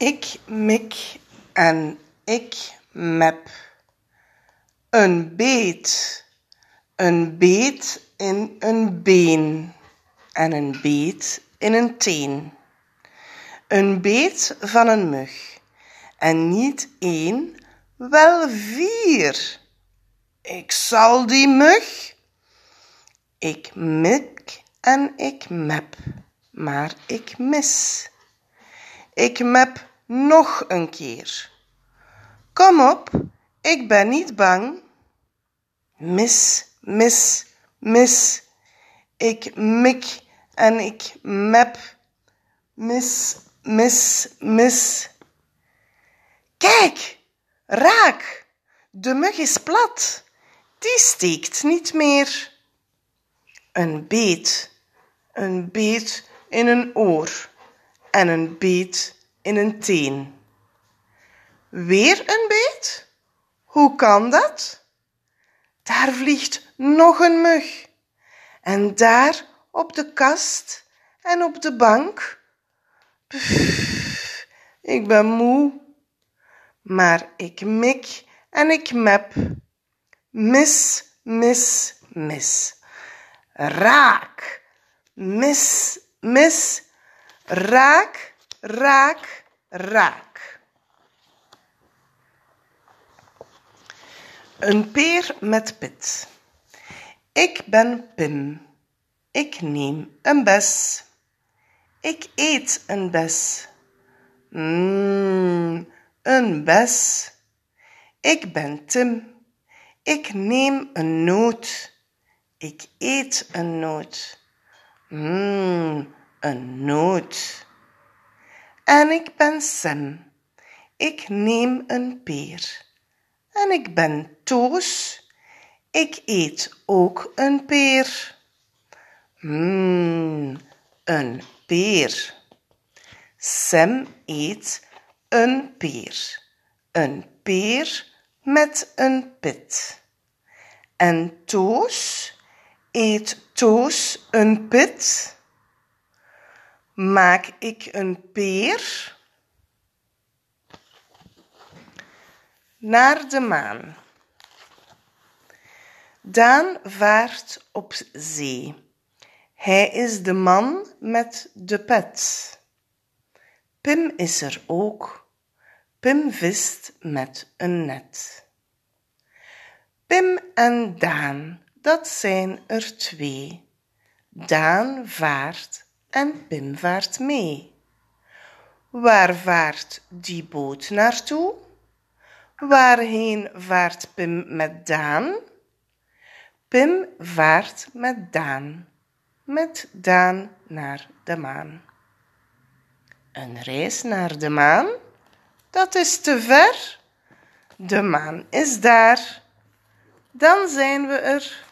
Ik mik en ik mep. Een beet, een beet in een been en een beet in een teen. Een beet van een mug en niet één, wel vier. Ik zal die mug. Ik mik en ik mep, maar ik mis. Ik mep nog een keer. Kom op, ik ben niet bang. Mis, mis, mis. Ik mik en ik mep. Mis, mis, mis. Kijk, raak. De mug is plat. Die steekt niet meer. Een beet, een beet in een oor en een beet in een teen. Weer een beet? Hoe kan dat? Daar vliegt nog een mug. En daar op de kast en op de bank. Pff, ik ben moe, maar ik mik en ik mep. Mis, mis, mis. Raak, mis, mis, raak, raak, raak. Een peer met pit. Ik ben Pim. Ik neem een bes. Ik eet een bes. Mmm, een bes. Ik ben Tim. Ik neem een noot. Ik eet een noot. Mmm, een noot. En ik ben Sam. Ik neem een peer. En ik ben Toos. Ik eet ook een peer. Mmm, een peer. Sam eet een peer. Een peer met een pit. En Toos eet Toos een pit. Maak ik een peer naar de maan. Daan vaart op zee. Hij is de man met de pet. Pim is er ook. Pim vist met een net. Pim en Daan, dat zijn er twee. Daan vaart en Pim vaart mee. Waar vaart die boot naartoe? Waarheen vaart Pim met Daan? Pim vaart met Daan, met Daan naar de maan. Een reis naar de maan? Dat is te ver. De maan is daar. Dan zijn we er.